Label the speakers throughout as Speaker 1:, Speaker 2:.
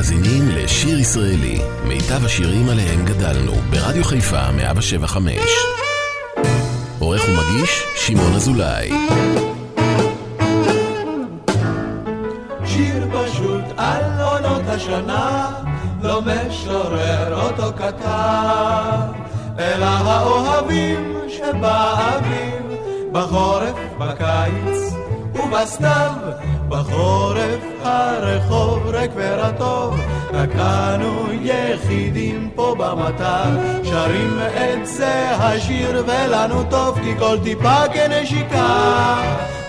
Speaker 1: מאזינים לשיר ישראלי, מיטב השירים עליהם גדלנו, ברדיו חיפה 175. עורך ומגיש, שמעון אזולאי.
Speaker 2: שיר פשוט על עונות השנה, לא משורר אותו כתב, אלא האוהבים בחורף, בקיץ ובסתיו, בחורף הרחוב ריק ורטוב, רק אנו יחידים פה במטר, שרים את זה השיר ולנו טוב, כי כל טיפה כנשיקה.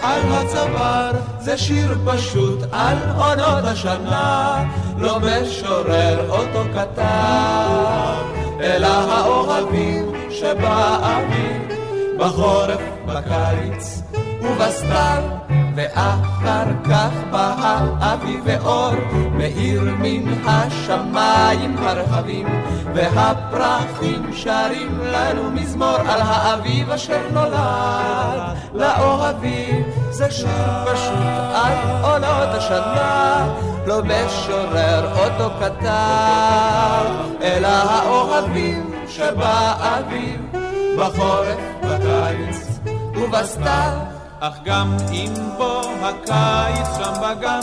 Speaker 2: על הצוואר, זה שיר פשוט על עונות השנה, לא משורר אותו כתב, אלא האוהבים שבאביב, בחורף, בקיץ ובסתיו. ואחר כך בא האביב ואור, מאיר מן השמיים הרחבים, והפרחים שרים לנו מזמור על האביב אשר נולד לאוהבים. זה שיר פשוט על עונות השנה, לא משורר אותו כתב, אלא האוהבים שבאביב, בחורף, בקיץ ובסתיו.
Speaker 3: אך גם אם בו הקיץ שם בגן,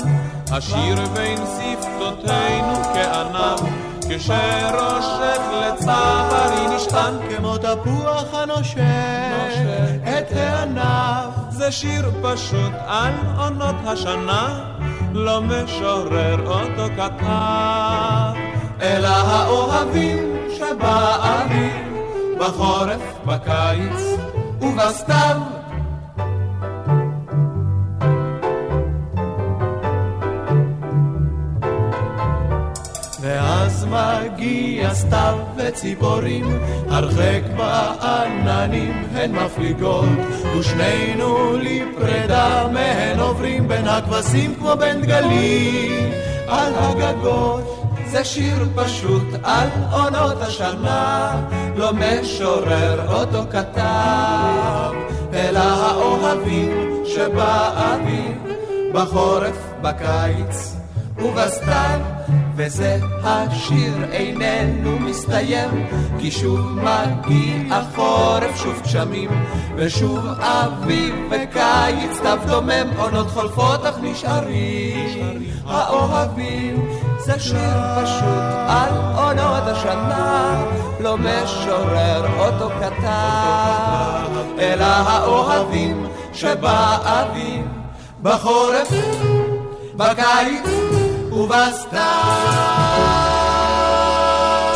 Speaker 3: השיר בין שפתותינו כענב, כשרושך לצווארי נשתן
Speaker 2: כמו תפוח הנושך את הענב.
Speaker 3: זה שיר פשוט על עונות השנה, לא משורר אותו כתב.
Speaker 2: אלא האוהבים שבאביב, בחורף, בקיץ ובסתיו. מגיע סתיו וציפורים, הרחק בעננים הן מפליגות, ושנינו לפרידה מהן עוברים בין הכבשים כמו בין דגלים על הגגות. זה שיר פשוט על עונות השנה, לא משורר אותו כתב, אלא האוהבים שבאביב, בחורף, בקיץ ובסתיו. וזה השיר איננו מסתיים, כי שוב מגיע חורף, שוב גשמים, ושוב אביב וקיץ, סתיו דומם, עונות חולפות אך נשארים האוהבים. זה שיר פשוט על עונות השנה, לא משורר אותו כתב, אלא האוהבים שבאביב, בחורף, בקיץ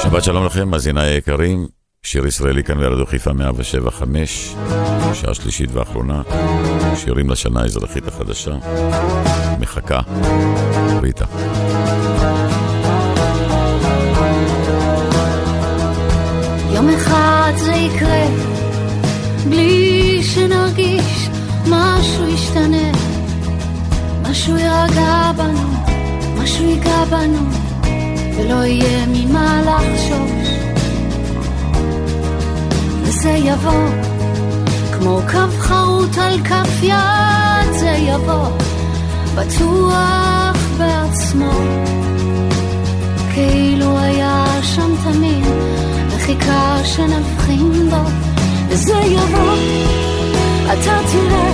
Speaker 4: שבת שלום לכם, מאזיניי היקרים, שיר ישראלי כאן ברדיו חיפה 175, שעה שלישית ואחרונה, שירים לשנה האזרחית החדשה, מחכה, ריטה.
Speaker 5: יום אחד זה יקרה, בלי שנרגיש משהו ישתנה, משהו ירגע בנו, משהו ייגע בנו, ולא יהיה ממה לחשוש. וזה יבוא, כמו קו חרוט על כף יד, זה יבוא, בטוח בעצמו, כאילו היה שם תמיד. חיכה שנבחין בו, וזה יבוא, אתה תראה,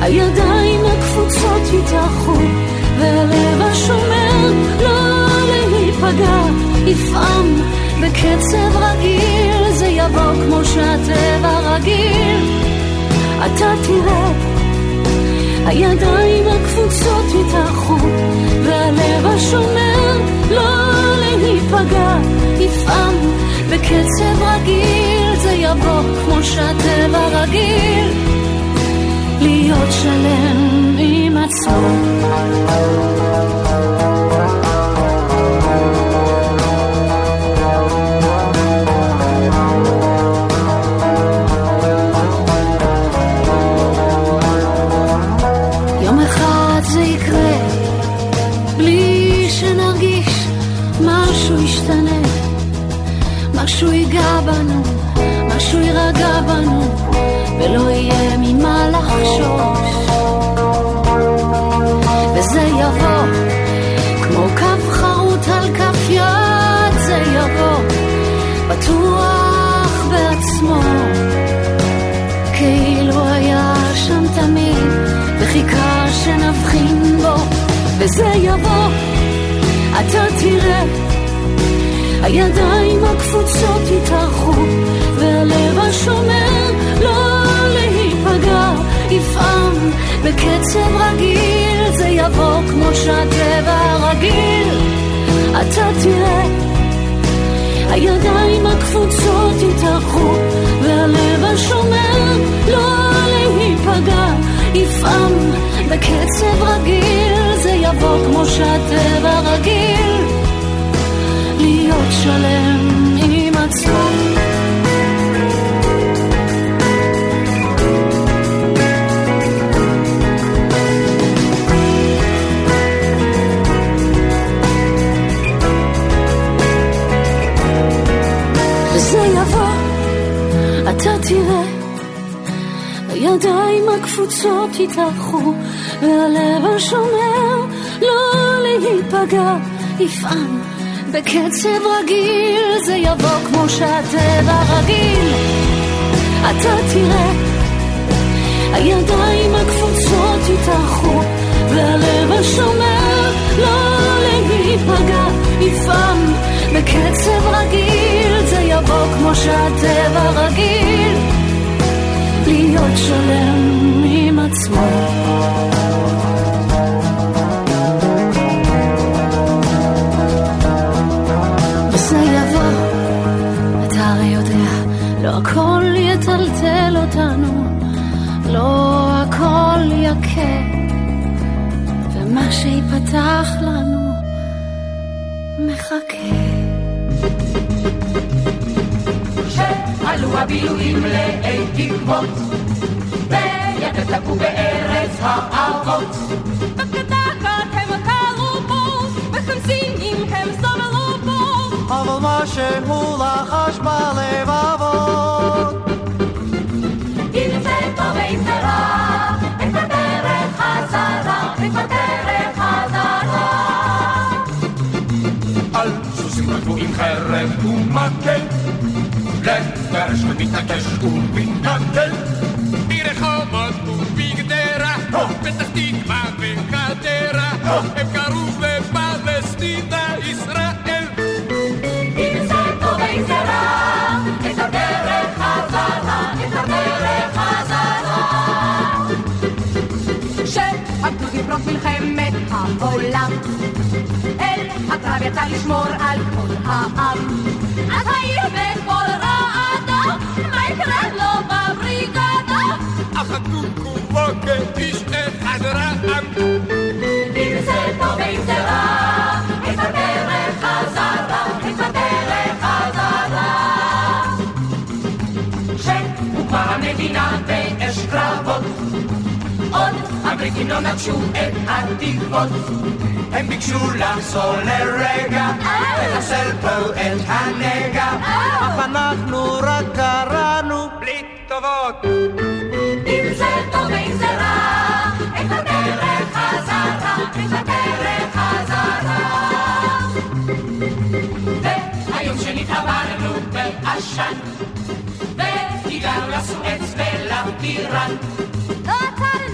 Speaker 5: הידיים הקפוצות יתאחו, והלב השומר לא להיפגע, יפעם בקצב רגיל, זה יבוא כמו שהטבע רגיל, אתה תראה, הידיים הקפוצות יתאחו, והלב השומר לא להיפגע, יפעם בקצב רגיל, זה יבוא כמו שהטבע רגיל, להיות שלם עם עצמו. יום אחד זה יקרה, בלי שנרגיש משהו ישתנה, משהו ייגע בנו, משהו יירגע בנו, ולא וזה יבוא, אתה תראה. הידיים הקפוצות יתארחו, והלב השומר לא להיפגע, יפעם בקצב רגיל, זה יבוא כמו שהטבע רגיל. אתה תראה, הידיים הקפוצות יתארחו, והלב השומר לא להיפגע, יפעם בקצב רגיל, זה יבוא כמו שהטבע רגיל, להיות שלם עם עצמו. אתה תראה, הידיים הקפוצות יתארחו, והלב השומר להיפגע, יפעם בקצב רגיל, זה יבוא כמו שהטבע רגיל. אתה תראה, הידיים הקפוצות יתארחו, והלב השומר לא להיפגע, יפעם בקצב רגיל, זה יבוא כמו שהטבע רגיל, להיות שלם עם עצמו. שיפתח לנו מחכה.
Speaker 6: שעלו הבילויים לאי תקוות, וידתקו בארץ האבות.
Speaker 1: בקדחת הם קלו בו, בחמסינים הם סבלו בו.
Speaker 7: אבל מה שהוא לחש בלבבות.
Speaker 8: כתבו עם חרב ומקל, לגרש ומתעקש ומתנדל.
Speaker 9: מרחובות ומגדרה, פתח תקווה וחדרה, הם קראו לפלסטינה ישראל.
Speaker 6: אם זה טוב ואם זה רע, את הדרך חזרה, את הדרך חזרה.
Speaker 1: שעבדו לפרוץ מלחמת העולם. הקרב יצא לשמור על כל העם. אז העיר בכל רעדה, מה יקרה לו בבריגדה?
Speaker 9: אחדו כולו כאיש אחד רעם.
Speaker 6: אם זה טוב ואם זה רע, את הדרך חזרה, את הדרך חזרה. שהוקמה המדינה באש קרבות, עוד הבריטים לא נטשו את התקוות.
Speaker 7: הם ביקשו לחזור לרגע, לחסל פה את הנגע, אך אנחנו רק קראנו
Speaker 9: בלי טובות.
Speaker 6: אם זה טוב ואם זה רע, את הדרך חזרה, את הדרך חזרה. והיום שנתעברנו בעשן, והגענו לסואץ ולטירן.
Speaker 1: לא עצרנו,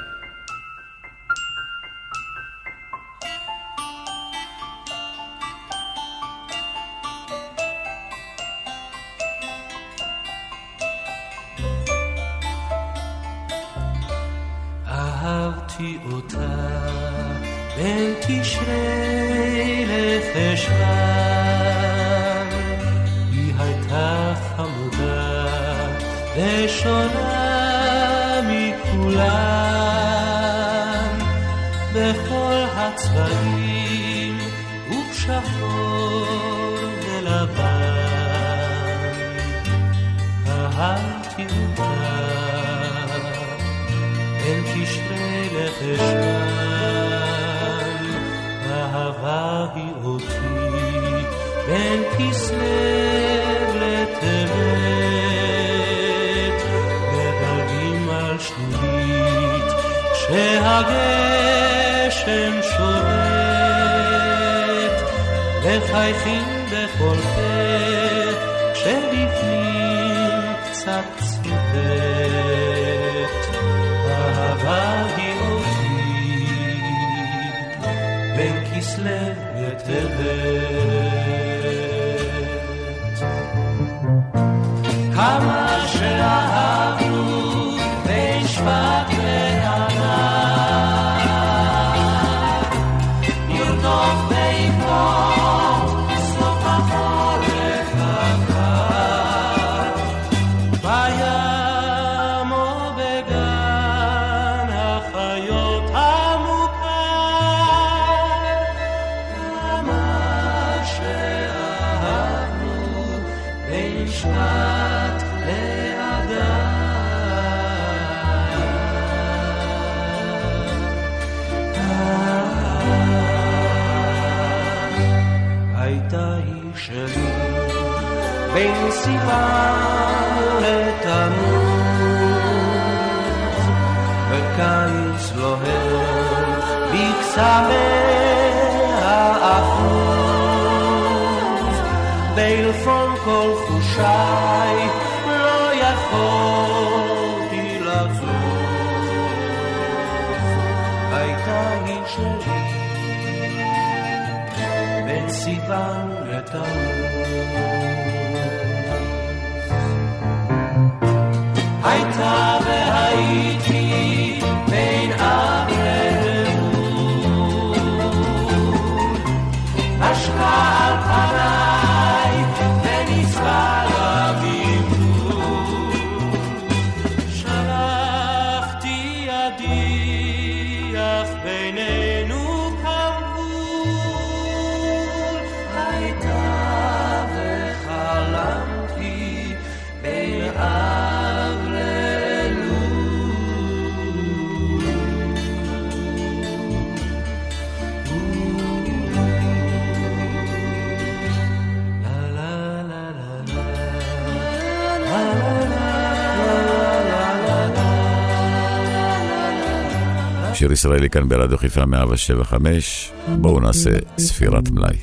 Speaker 10: כסלו לטבת.
Speaker 4: שיר ישראלי כאן ברדיו חיפה 175, בואו נעשה ספירת מלאי.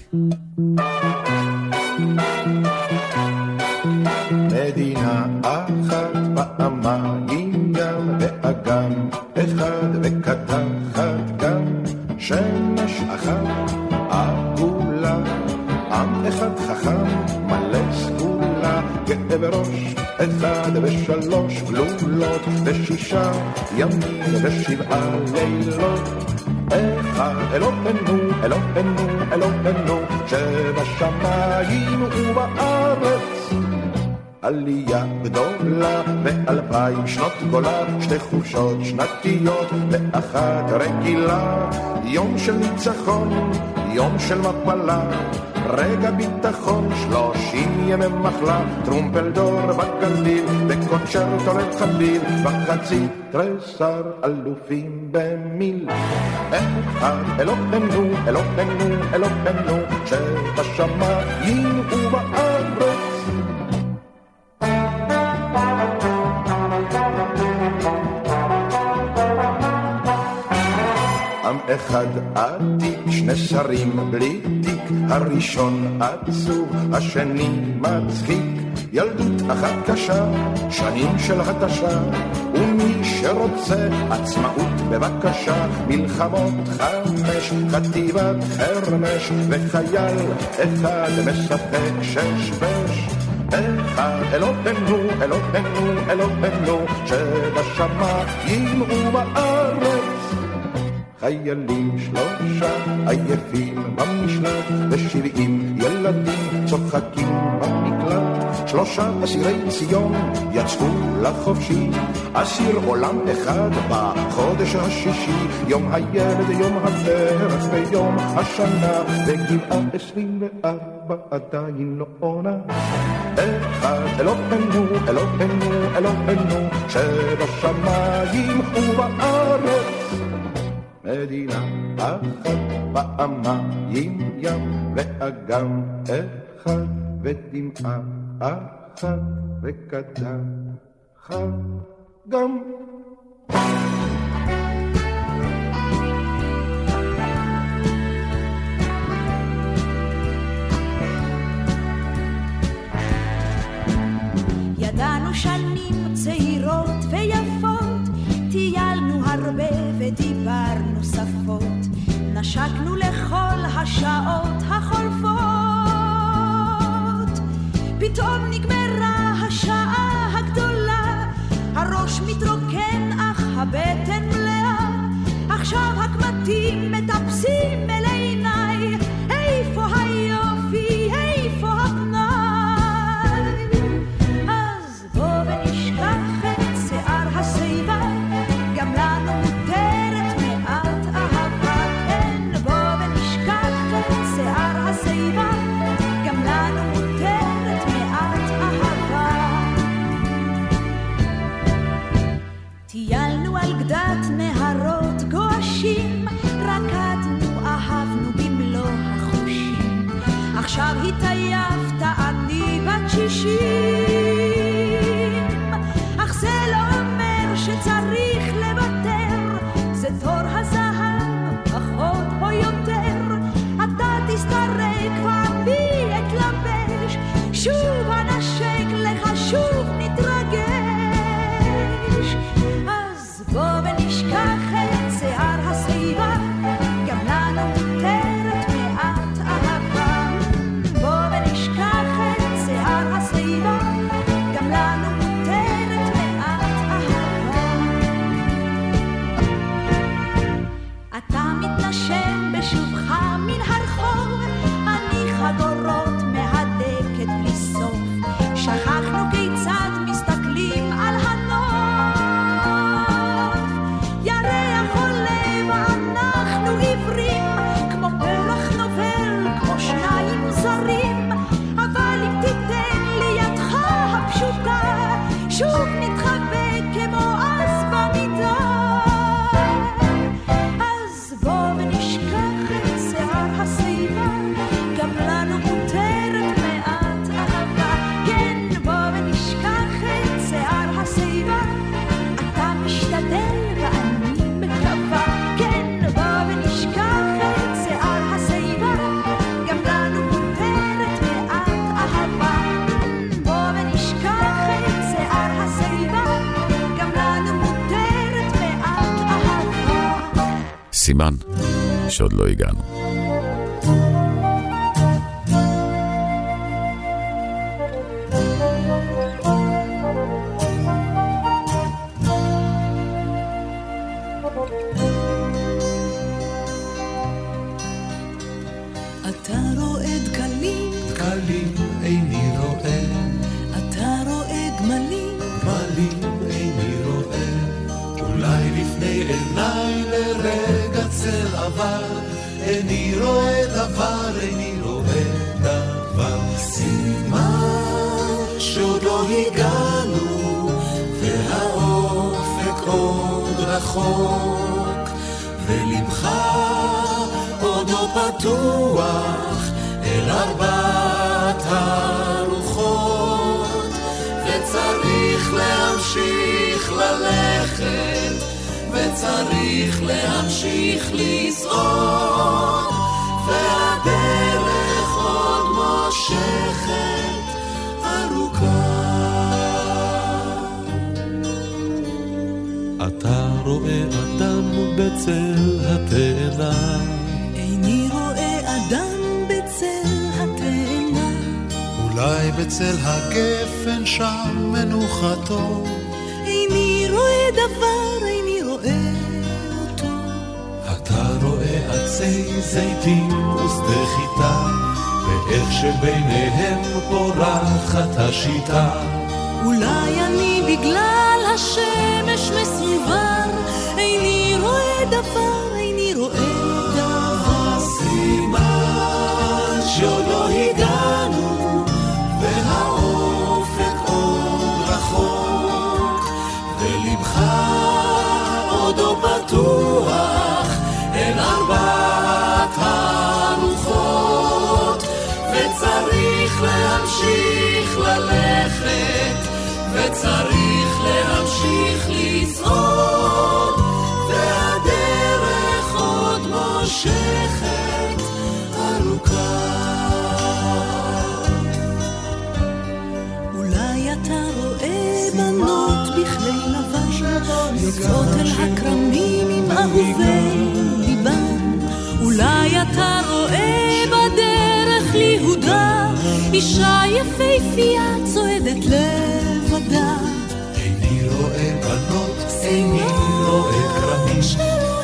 Speaker 11: אחד ושלוש גלולות ושישה ימים ושבעה לילות אחד אלוהינו, אלוהינו, אלוהינו, שבשמיים ובארץ. עלייה גדולה ואלפיים שנות גולה, שתי חופשות שנתיות ואחת רגילה. יום של ניצחון, יום של מפלה, רגע ביטחון, שלושים ימי מחלה, טרומפלדור בגליל, וקונצ'רטו לחליל, וחצי תריסר אלופים במיל. אחד אלוהינו, אלוהינו, אלוהינו, שבשמיים ובארץ. עם אחד עתיק, שני שרים בלי תיק, הראשון עצוב, השני מצחיק. ילדות אחת קשה, שנים של התשה, ומי שרוצה עצמאות בבקשה, מלחמות חמש, חטיבת חרמש, וחייל אחד משחק שש בש. אחד אלוהינו, אלוהינו, אלוהינו, שבשמיים ובארץ. חיילים שלושה עייפים במשלט ושבעים ילדים צוחקים במקלט. שלושה אסירי ציון יצאו לחופשי אסיר עולם אחד בחודש השישי. יום הילד יום הדרך ויום השנה וגבעה עשרים וארבע עדיין לא עונה. אחד אלוהינו אלוהינו אלוהינו שבשמיים ובארץ מדינה אחת פעמיים ים ואגם אחד ודמעה אחת וקדם גם.
Speaker 12: ידענו שנים צעירות ויפות, טיילנו הרבה ודיברנו שפות, נשקנו לכל השעות החולפות. פתאום נגמרה השעה הגדולה, הראש מתרוקן אך הבטן מלאה, עכשיו הקמטים מטפסים
Speaker 4: סימן שעוד לא הגענו.
Speaker 12: אתה רואה
Speaker 13: אדם בצל התאנה
Speaker 12: איני רואה אדם בצל התאנה,
Speaker 13: אולי בצל הגפן שם מנוחתו,
Speaker 12: איני רואה דבר, איני רואה אותו.
Speaker 13: אתה
Speaker 14: עצי זיתים ושדה חיטה, ואיך שביניהם פורחת השיטה.
Speaker 5: אולי אני בגלל השמש מסונבר, איני רואה דבר, איני רואה דבר.
Speaker 14: סימן שעוד לא הגענו, והאופק עוד רחוק, ולבך עוד לא פתוח אל ארבעת הרוחות, וצריך להמשיך ללכת, וצריך להמשיך לצעוד, והדרך עוד מושכת ארוכה.
Speaker 5: אולי אתה רואה בנות בכלי לבן, יוצאות אל הכרמים עם אהובי ליבן. אולי אתה רואה בדרך ליהודה, אישה יפהפייה צועדת לבדה.
Speaker 14: איני רואה כרמים,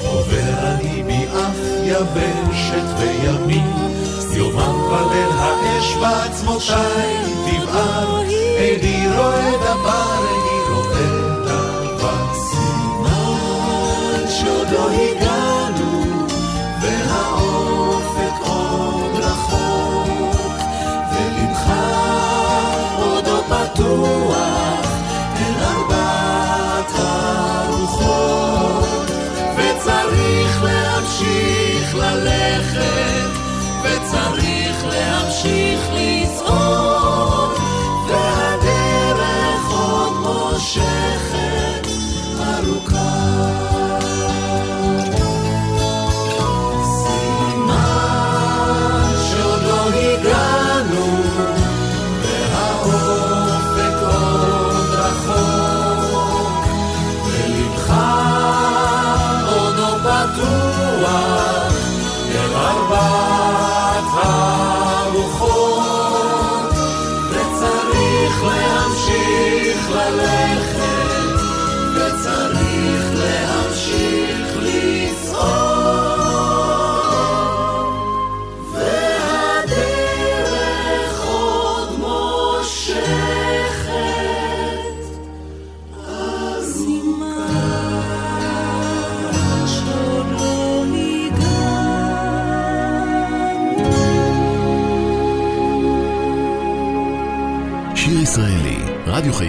Speaker 14: עובר אני מאף יבשת וימים, יומם וליל האש בעצמותיי תבער, איני רואה דבר, להמשיך ללכת, וצריך להמשיך לצעוד,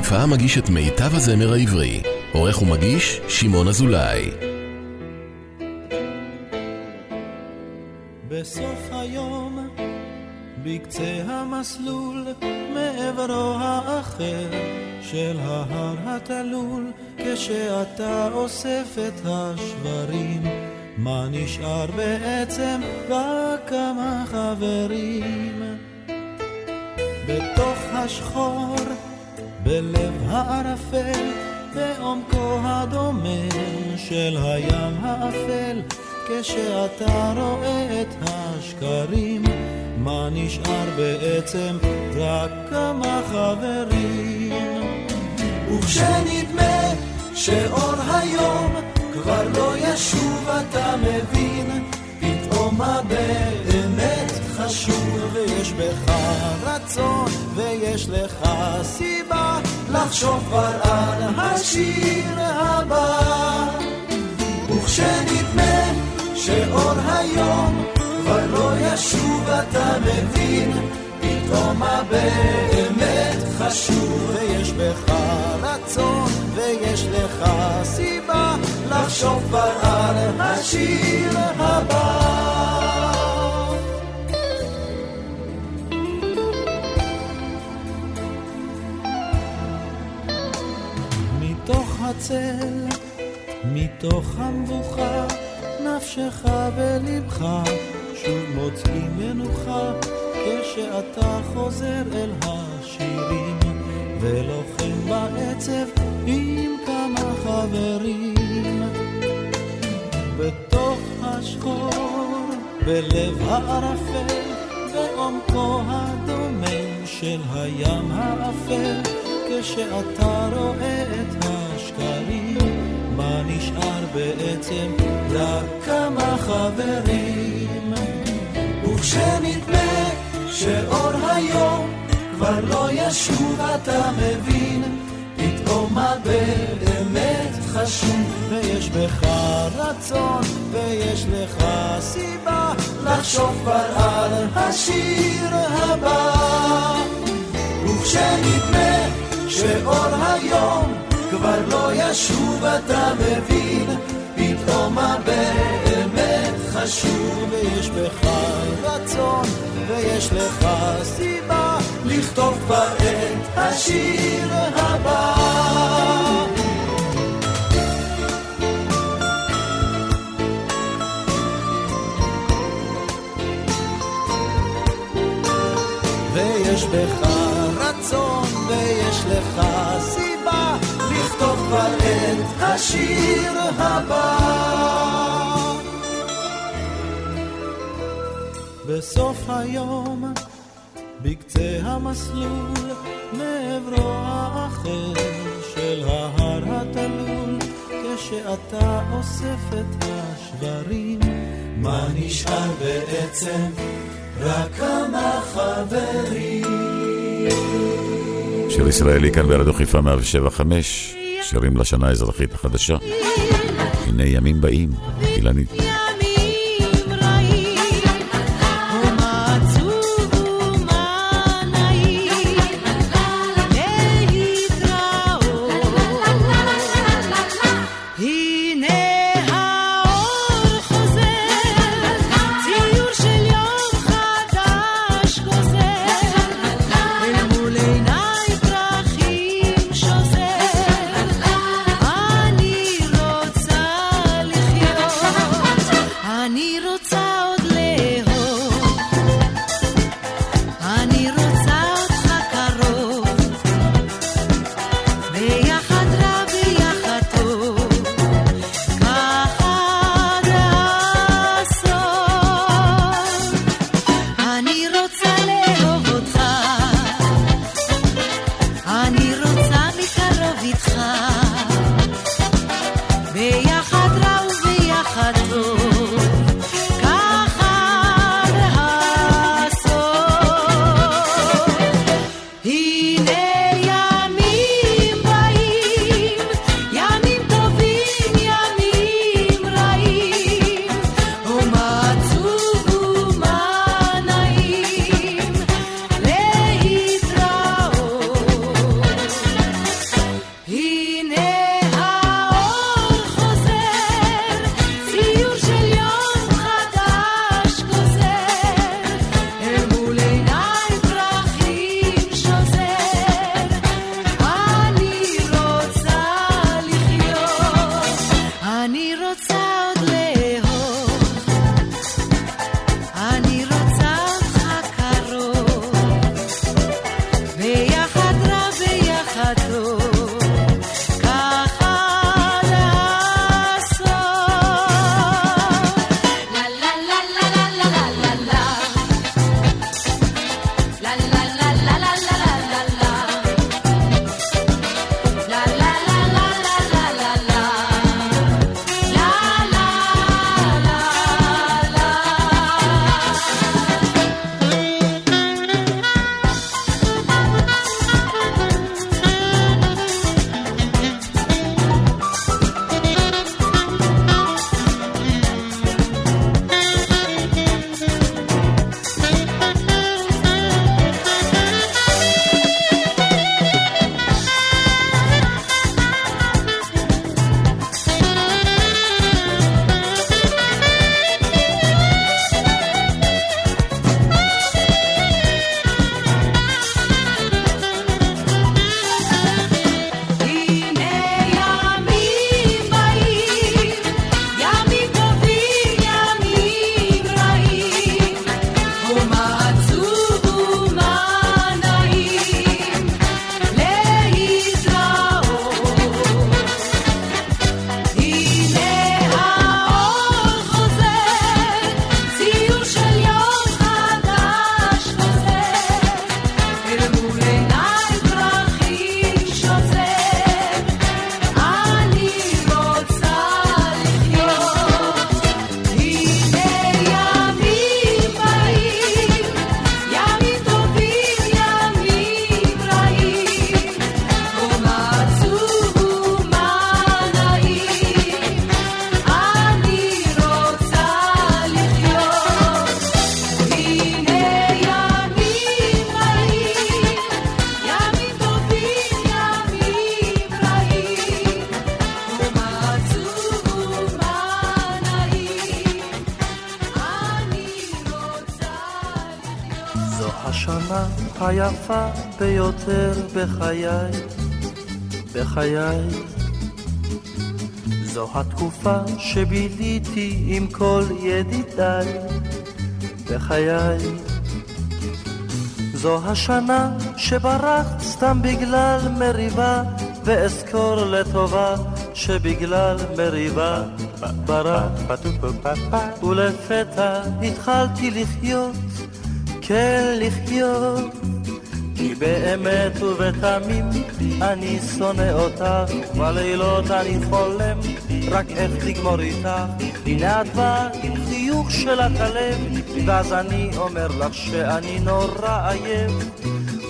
Speaker 1: חיפה מגיש את מיטב הזמר העברי. עורך ומגיש, שמעון אזולאי.
Speaker 15: בסוף היום, בקצה המסלול, מעברו האחר של ההר התלול, כשאתה אוסף את השברים, מה נשאר בעצם? רק כמה חברים. בתוך השחור, בלב הערפל, בעומקו הדומם של הים האפל, כשאתה רואה את השקרים, מה נשאר בעצם? רק כמה חברים.
Speaker 14: וכשנדמה שאור היום כבר לא ישוב, אתה מבין פתאום באמת חשוב,
Speaker 15: ויש בך רצון, ויש לך סיבה לחשוב כבר על השיר הבא.
Speaker 14: וכשנדמה שאור היום כבר לא ישוב, אתה מבין פתאום מה באמת חשוב,
Speaker 15: ויש בך רצון, ויש לך סיבה לחשוב כבר על השיר הבא. הצל, מתוך המבוכה, נפשך ולבך שוב מוצאים מנוחה, כשאתה חוזר אל השירים, ולוחם בעצב עם כמה חברים. בתוך השחור, בלב הערפל, בעומקו הדומם של הים האפל, כשאתה רואה את השקרים, מה נשאר בעצם? רק כמה חברים. וכשנדמה שאור היום כבר לא ישוב אתה מבין פתאום מה באמת חשוב
Speaker 16: ויש בך רצון ויש לך סיבה
Speaker 15: לחשוב כבר על השיר שאור היום כבר לא ישוב אתה מבין? פתאום מה באמת חשוב
Speaker 16: ויש בך רצון ויש לך סיבה
Speaker 15: לכתוב כבר את השיר הבא.
Speaker 16: ויש בך לך סיבה
Speaker 15: לכתוב כבר את השיר הבא
Speaker 16: בסוף היום בקצה המסלול מעברו האחר של ההר התלול כשאתה אוסף את השברים
Speaker 15: מה נשאר בעצם? רק כמה חברים
Speaker 17: שיר ישראלי כאן ברדיו חיפה 175, שירים לשנה האזרחית החדשה. הנה ימים באים, אילנית.
Speaker 10: בחיי, בחיי. זו התקופה שביליתי עם כל ידידיי, בחיי. זו השנה שברחת סתם בגלל מריבה, ואזכור לטובה שבגלל מריבה ברחת. ולפתע התחלתי לחיות, כן לחיות, כי באמת ובתמים אני שונא אותך, בלילות אני חולם רק איך לגמור איתך. הנה את באה עם חיוך שלך הלב, ואז אני אומר לך שאני נורא עייף,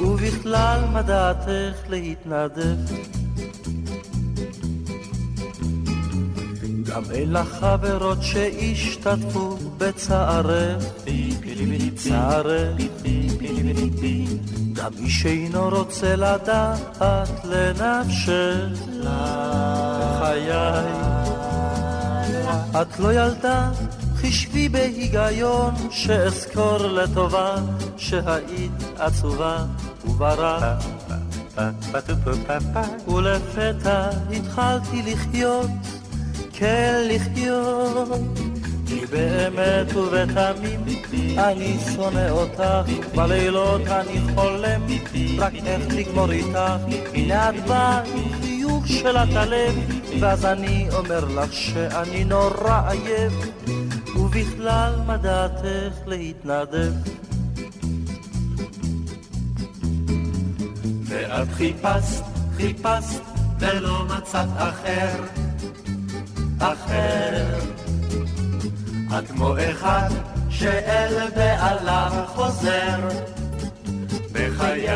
Speaker 10: ובכלל מה דעתך להתנדב? גם אל החברות שהשתתפו בצערך, צערך, גם מי שאינו רוצה לדעת לנפשך, בחיי. את לא ילדה, חישבי בהיגיון, שאזכור לטובה, שהיית עצובה וברק. ולפתע התחלתי לחיות, כן לחיות, כי באמת ובתמים אני שונא אותך, בלילות אני חולם, רק איך לגמור איתך, הנה את באה עם חיוך של הלב, ואז אני אומר לך שאני נורא עייף, ובכלל מה דעתך להתנדב?
Speaker 13: ואת חיפשת, חיפשת, ולא מצאת אחר, אחר. את כמו אחד שאל בעליו חוזר, בחיי.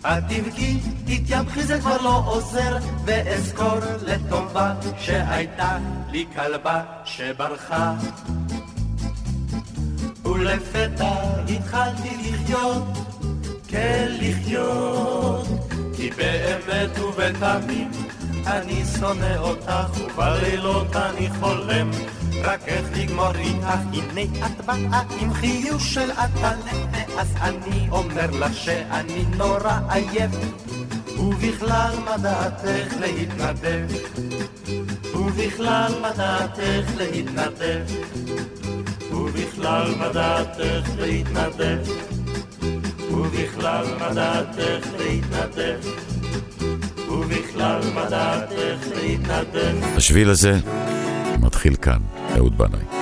Speaker 13: את תבכי, תתייבכי זה כבר לא עוזר, ואזכור לטובה שהייתה לי כלבה שברחה. ולפתע התחלתי לחיות, כן לחיות, כי באמת ובתמים אני שונא אותך, ובלילות אני חולם, רק איך לגמור איתך. הנה את באה עם חיוך של עטלף, ואז אני אומר לך שאני נורא עייף, ובכלל מה דעתך להתנדב? ובכלל מה דעתך להתנדב? ובכלל מה דעתך להתנדב? ובכלל מה דעתך להתנדב? ובכלל מה דעתך להתנדב?
Speaker 4: השביל הזה מתחיל כאן, אהוד בנאי.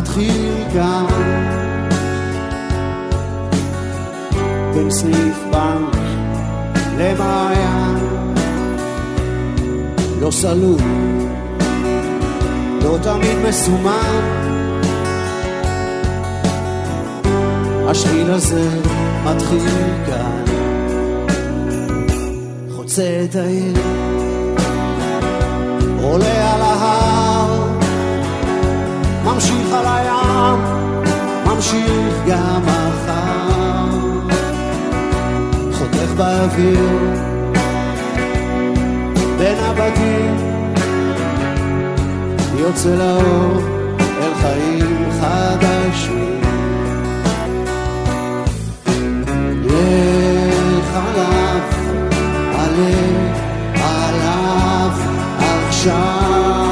Speaker 18: מתחיל כאן בין סניף בנק למעיין. לא סלול, לא תמיד מסומן. השביל הזה מתחיל כאן חוצה את העיר עולה על ההר ממשיך על הים, ממשיך גם מחר. חותך באוויר, בין הבתים, יוצא לאור אל חיים חדשים. לך עליו, עלה עליו עכשיו.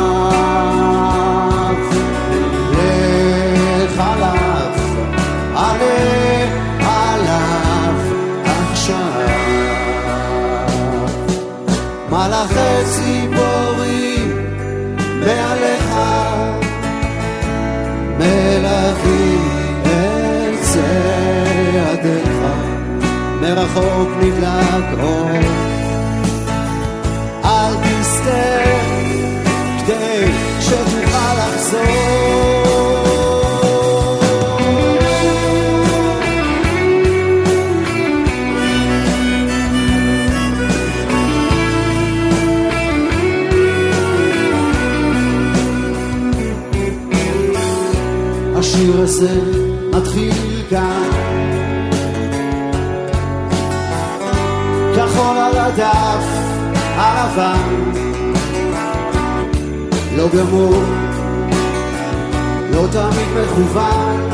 Speaker 18: מלאכי ציפורים מעליך, מלכים אל צעדיך, מרחוק נדלק אור. השיר הזה מתחיל כאן. כחול על הדף הלבן, לא גמור, לא תמיד מכוון.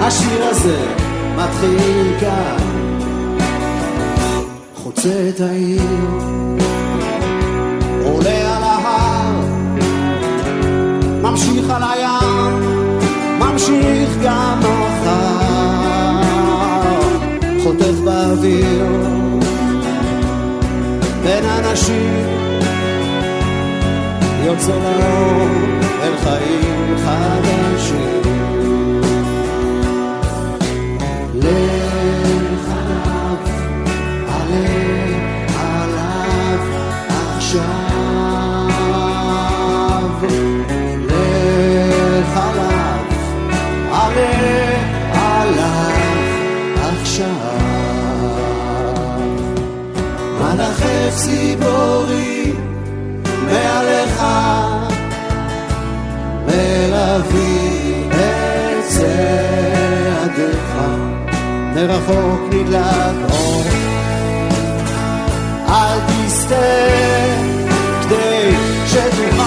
Speaker 18: השיר הזה מתחיל כאן, חוצה את העיר, עולה ממשיך על הים, ממשיך גם מחר, חותך באוויר בין אנשים, יוצא לאור אל חיים חדשים. ציבורי מעליך מלווים את צעדיך. מרחוק נדלק אור. אל תסטה כדי שתוכל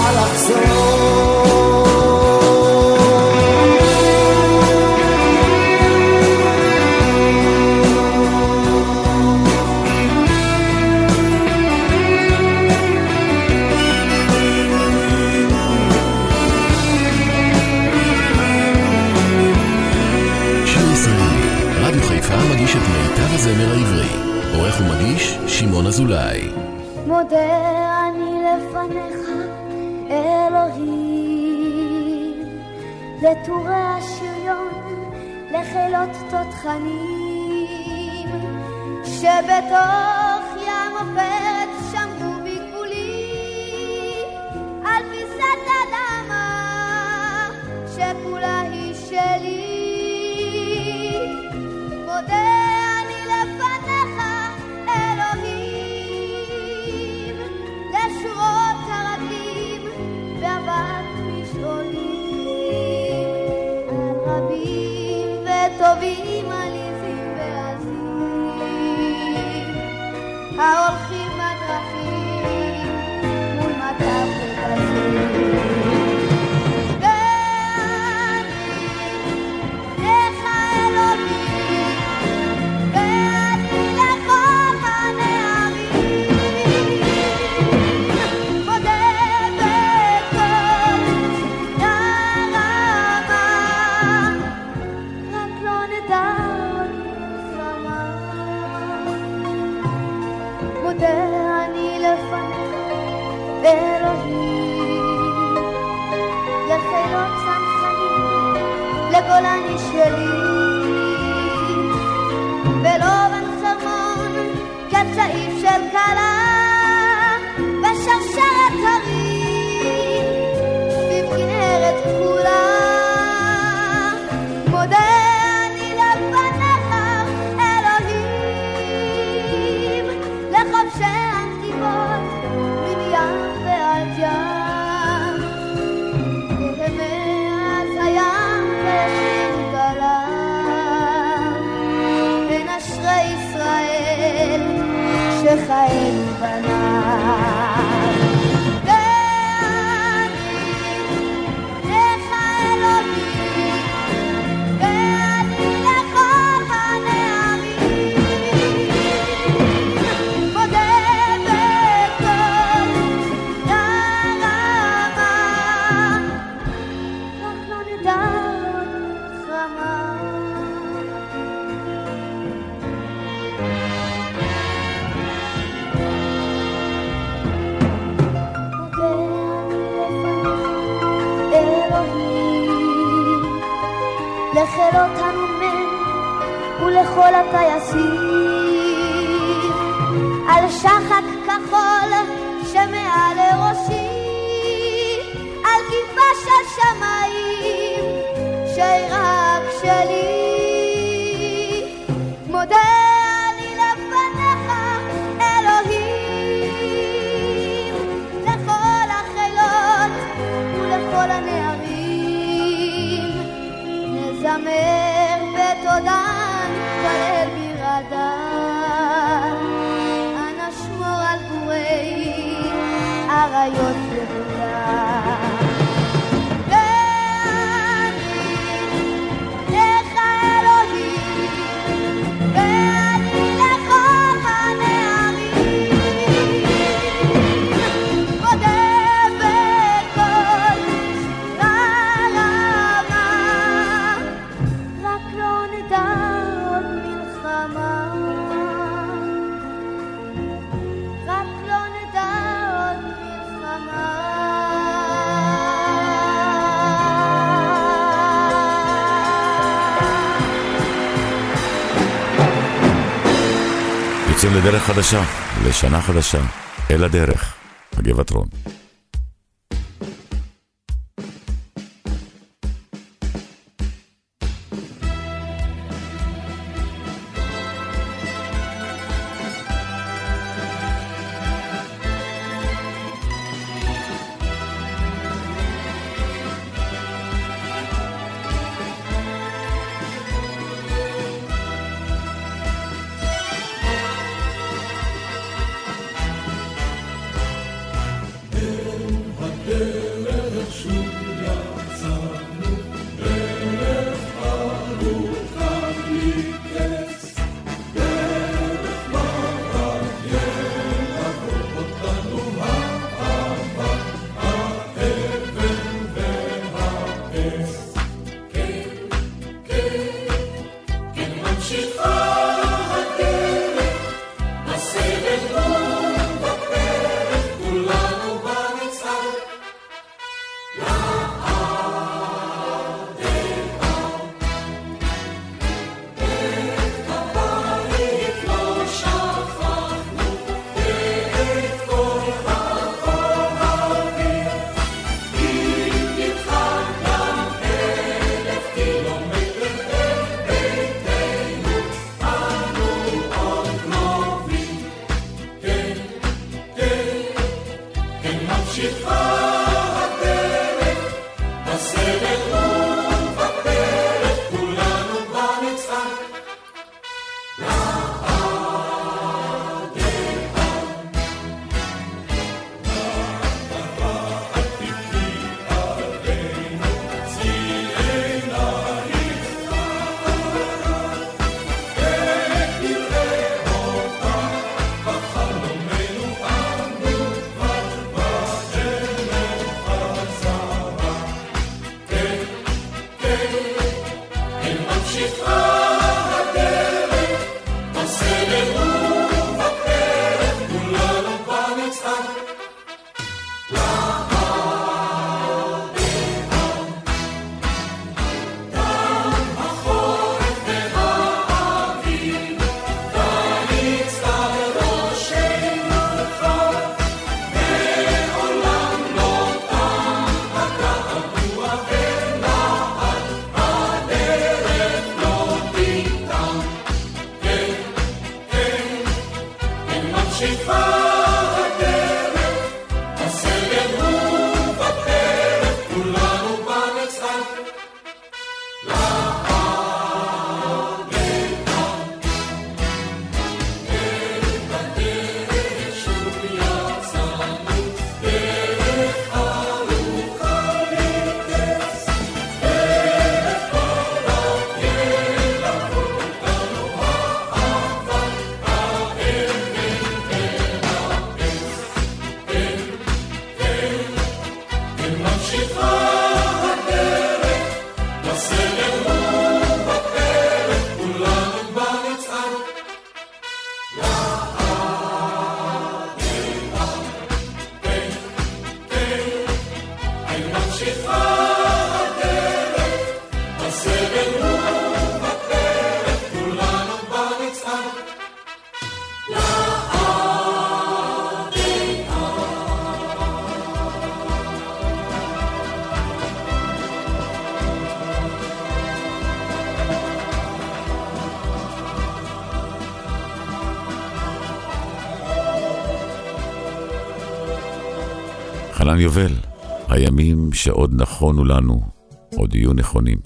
Speaker 10: ירון אזולאי.
Speaker 19: מודה אני לפניך, אלוהים, לטורי השריון, לחילות תותחנים, שבתוך ים עובר לדרך חדשה, לשנה חדשה, אל הדרך, הגבעת רון. you. שעוד נכונו לנו, עוד יהיו נכונים.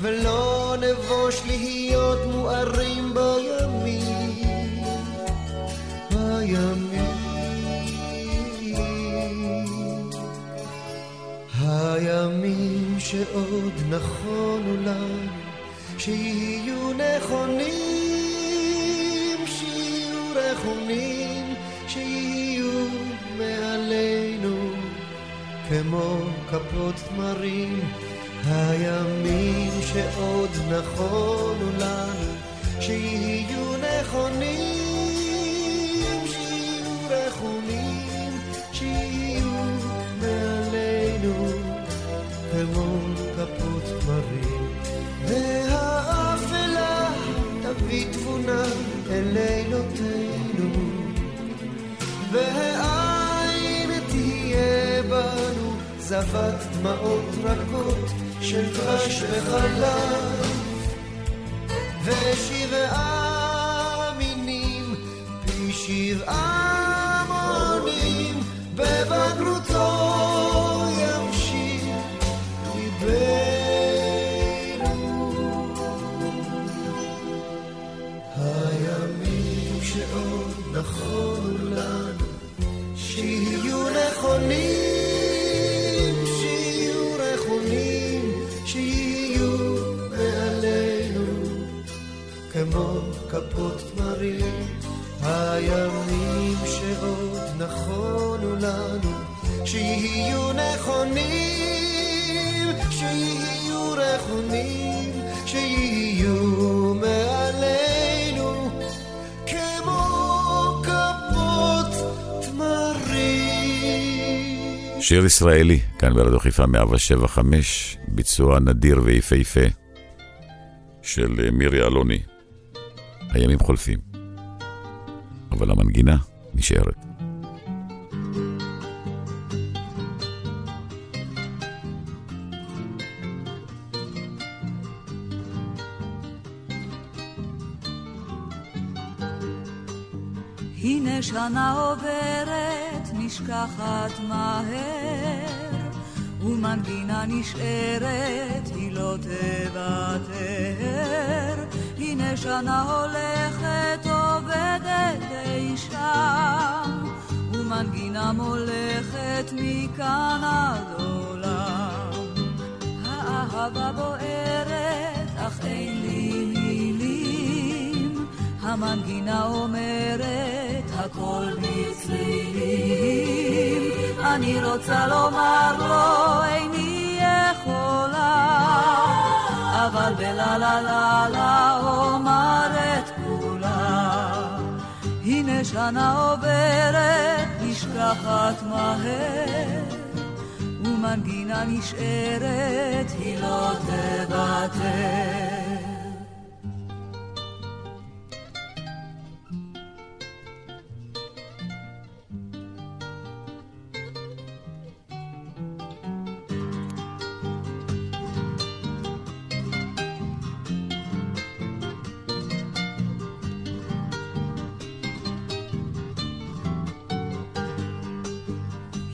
Speaker 20: ולא נבוש להיות מוארים בימים. בימים. הימים שעוד נכונו לנו, שיהיו נכונים, שיהיו רכונים, שיהיו מעלינו, כמו כפות תמרים, הימים שעוד נכונו לנו, שיהיו נכונים, שיהיו רכונים, שיהיו מעלינו, כמו כפות תמרים. והאפלה תביא תבונה אל לילותינו, והעין תהיה בנו זבת דמעות רכות של דבש וחלב, ושבעה מינים פי שבעה כפות תמרים, הימים שעוד נכונו לנו, שיהיו נכונים, שיהיו רכונים, שיהיו מעלינו, כמו כפות תמרים.
Speaker 4: שיר ישראלי, כאן ברדיו חיפה 175, ביצוע נדיר ויפהפה של מירי אלוני. הימים חולפים, אבל המנגינה נשארת.
Speaker 21: הנה שנה עוברת, נשכחת מהר, ומנגינה נשארת, היא לא תוותר. הנה שנה הולכת, עובדת אי שם, ומנגינה מולכת מכאן עד עולם. האהבה בוערת, אך אין לי מילים, המנגינה אומרת הכל בצלילים. אני רוצה לומר לו איני יכולה, אבל בלה לה לה לה אומר את כולה. הנה שנה עוברת, נשכחת מהר, ומנגינה נשארת, היא לא תוותר.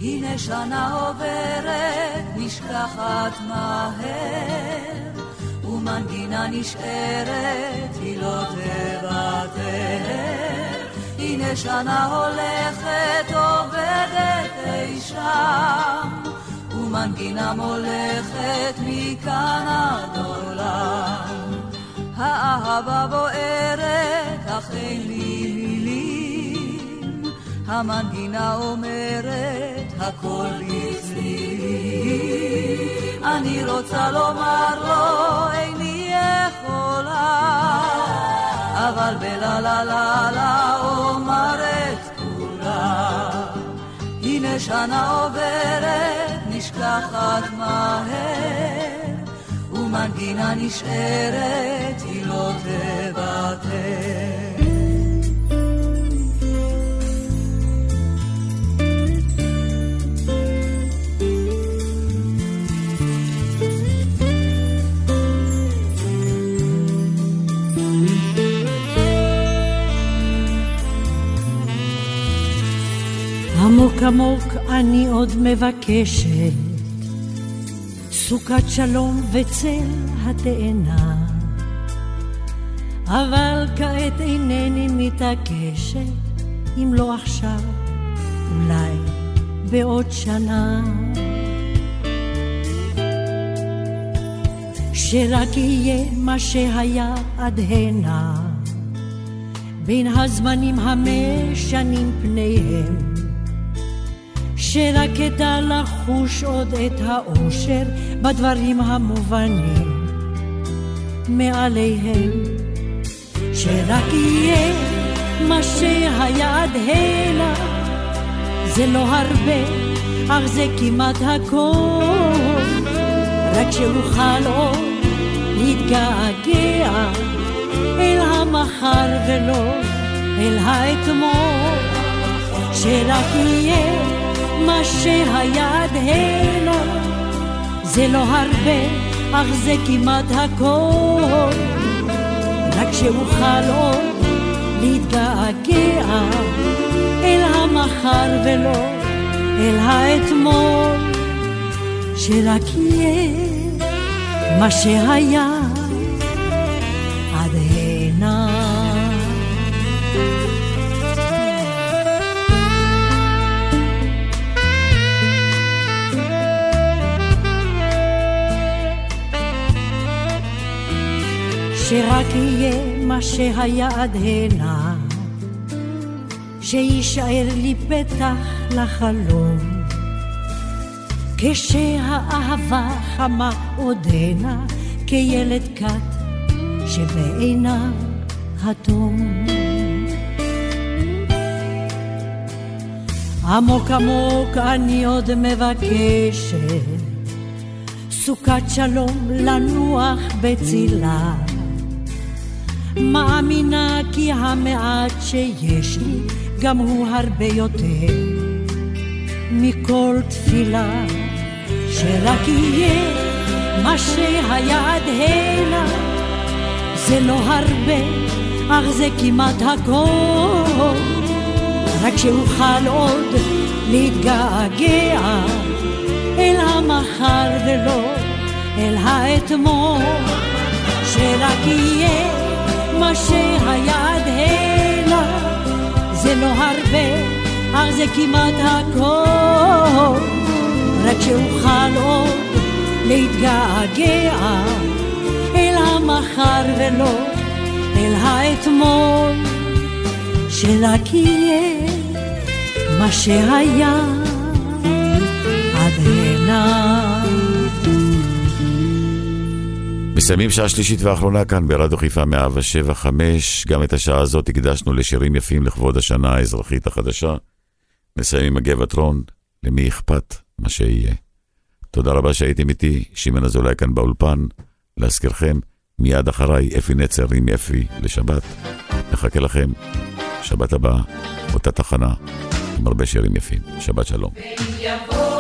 Speaker 21: הנה שנה עוברת, נשכחת מהר, ומנגינה נשארת, היא לא תוותר. הנה שנה הולכת, עובדת אי שם, ומנגינה מולכת מכאן עד עולם. האהבה בוערת, אך אין לי מילים, המנגינה אומרת, הכל בצלילים. אני רוצה לומר לו, איני יכולה, אבל בלה לה לה לה אומר את כולה. הנה שנה עוברת, נשכחת מהר, ומנגינה נשארת, היא לא תוותר.
Speaker 17: עמוק עמוק אני עוד מבקשת, סוכת שלום וצל התאנה. אבל כעת אינני מתעקשת, אם לא עכשיו, אולי בעוד שנה. שרק יהיה מה שהיה עד הנה, בין הזמנים המשנים פניהם. שרק אדע לחוש עוד את האושר בדברים המובנים מעליהם. שרק יהיה מה שהיה עד הנה, זה לא הרבה, אך זה כמעט הכל. רק שאוכל עוד להתגעגע אל המחר ולא אל האתמול. שרק יהיה מה שהיה עד הנה זה לא הרבה, אך זה כמעט הכל. רק שאוכל עוד להתגעגע אל המחר ולא אל האתמול. שרק יהיה מה שהיה שרק יהיה מה שהיה עד הנה, שיישאר לי פתח לחלום. כשהאהבה חמה עודנה, כילד קט שבעיניו התום. עמוק עמוק אני עוד מבקשת, סוכת שלום לנוח בצילה. מאמינה כי המעט שיש לי גם הוא הרבה יותר. מכל תפילה שרק יהיה מה שהיה עד הנה זה לא הרבה אך זה כמעט הכל. רק שאוכל עוד להתגעגע אל המחר ולא אל האתמול. שרק יהיה מה שהיה עד הנה זה לא הרבה, אך זה כמעט הכל. רק שאוכל עוד להתגעגע אל המחר ולא אל האתמול. שרק יהיה מה שהיה עד הנה.
Speaker 4: מסיימים שעה שלישית ואחרונה כאן ברדיו חיפה 175. גם את השעה הזאת הקדשנו לשירים יפים לכבוד השנה האזרחית החדשה. נסיים עם הגבעת רון, למי אכפת מה שיהיה. תודה רבה שהייתם איתי, שמעון אזולאי כאן באולפן. להזכירכם, מיד אחריי אפי נצר עם אפי לשבת. נחכה לכם, שבת הבאה, אותה תחנה, עם הרבה שירים יפים. שבת שלום.
Speaker 6: יבוא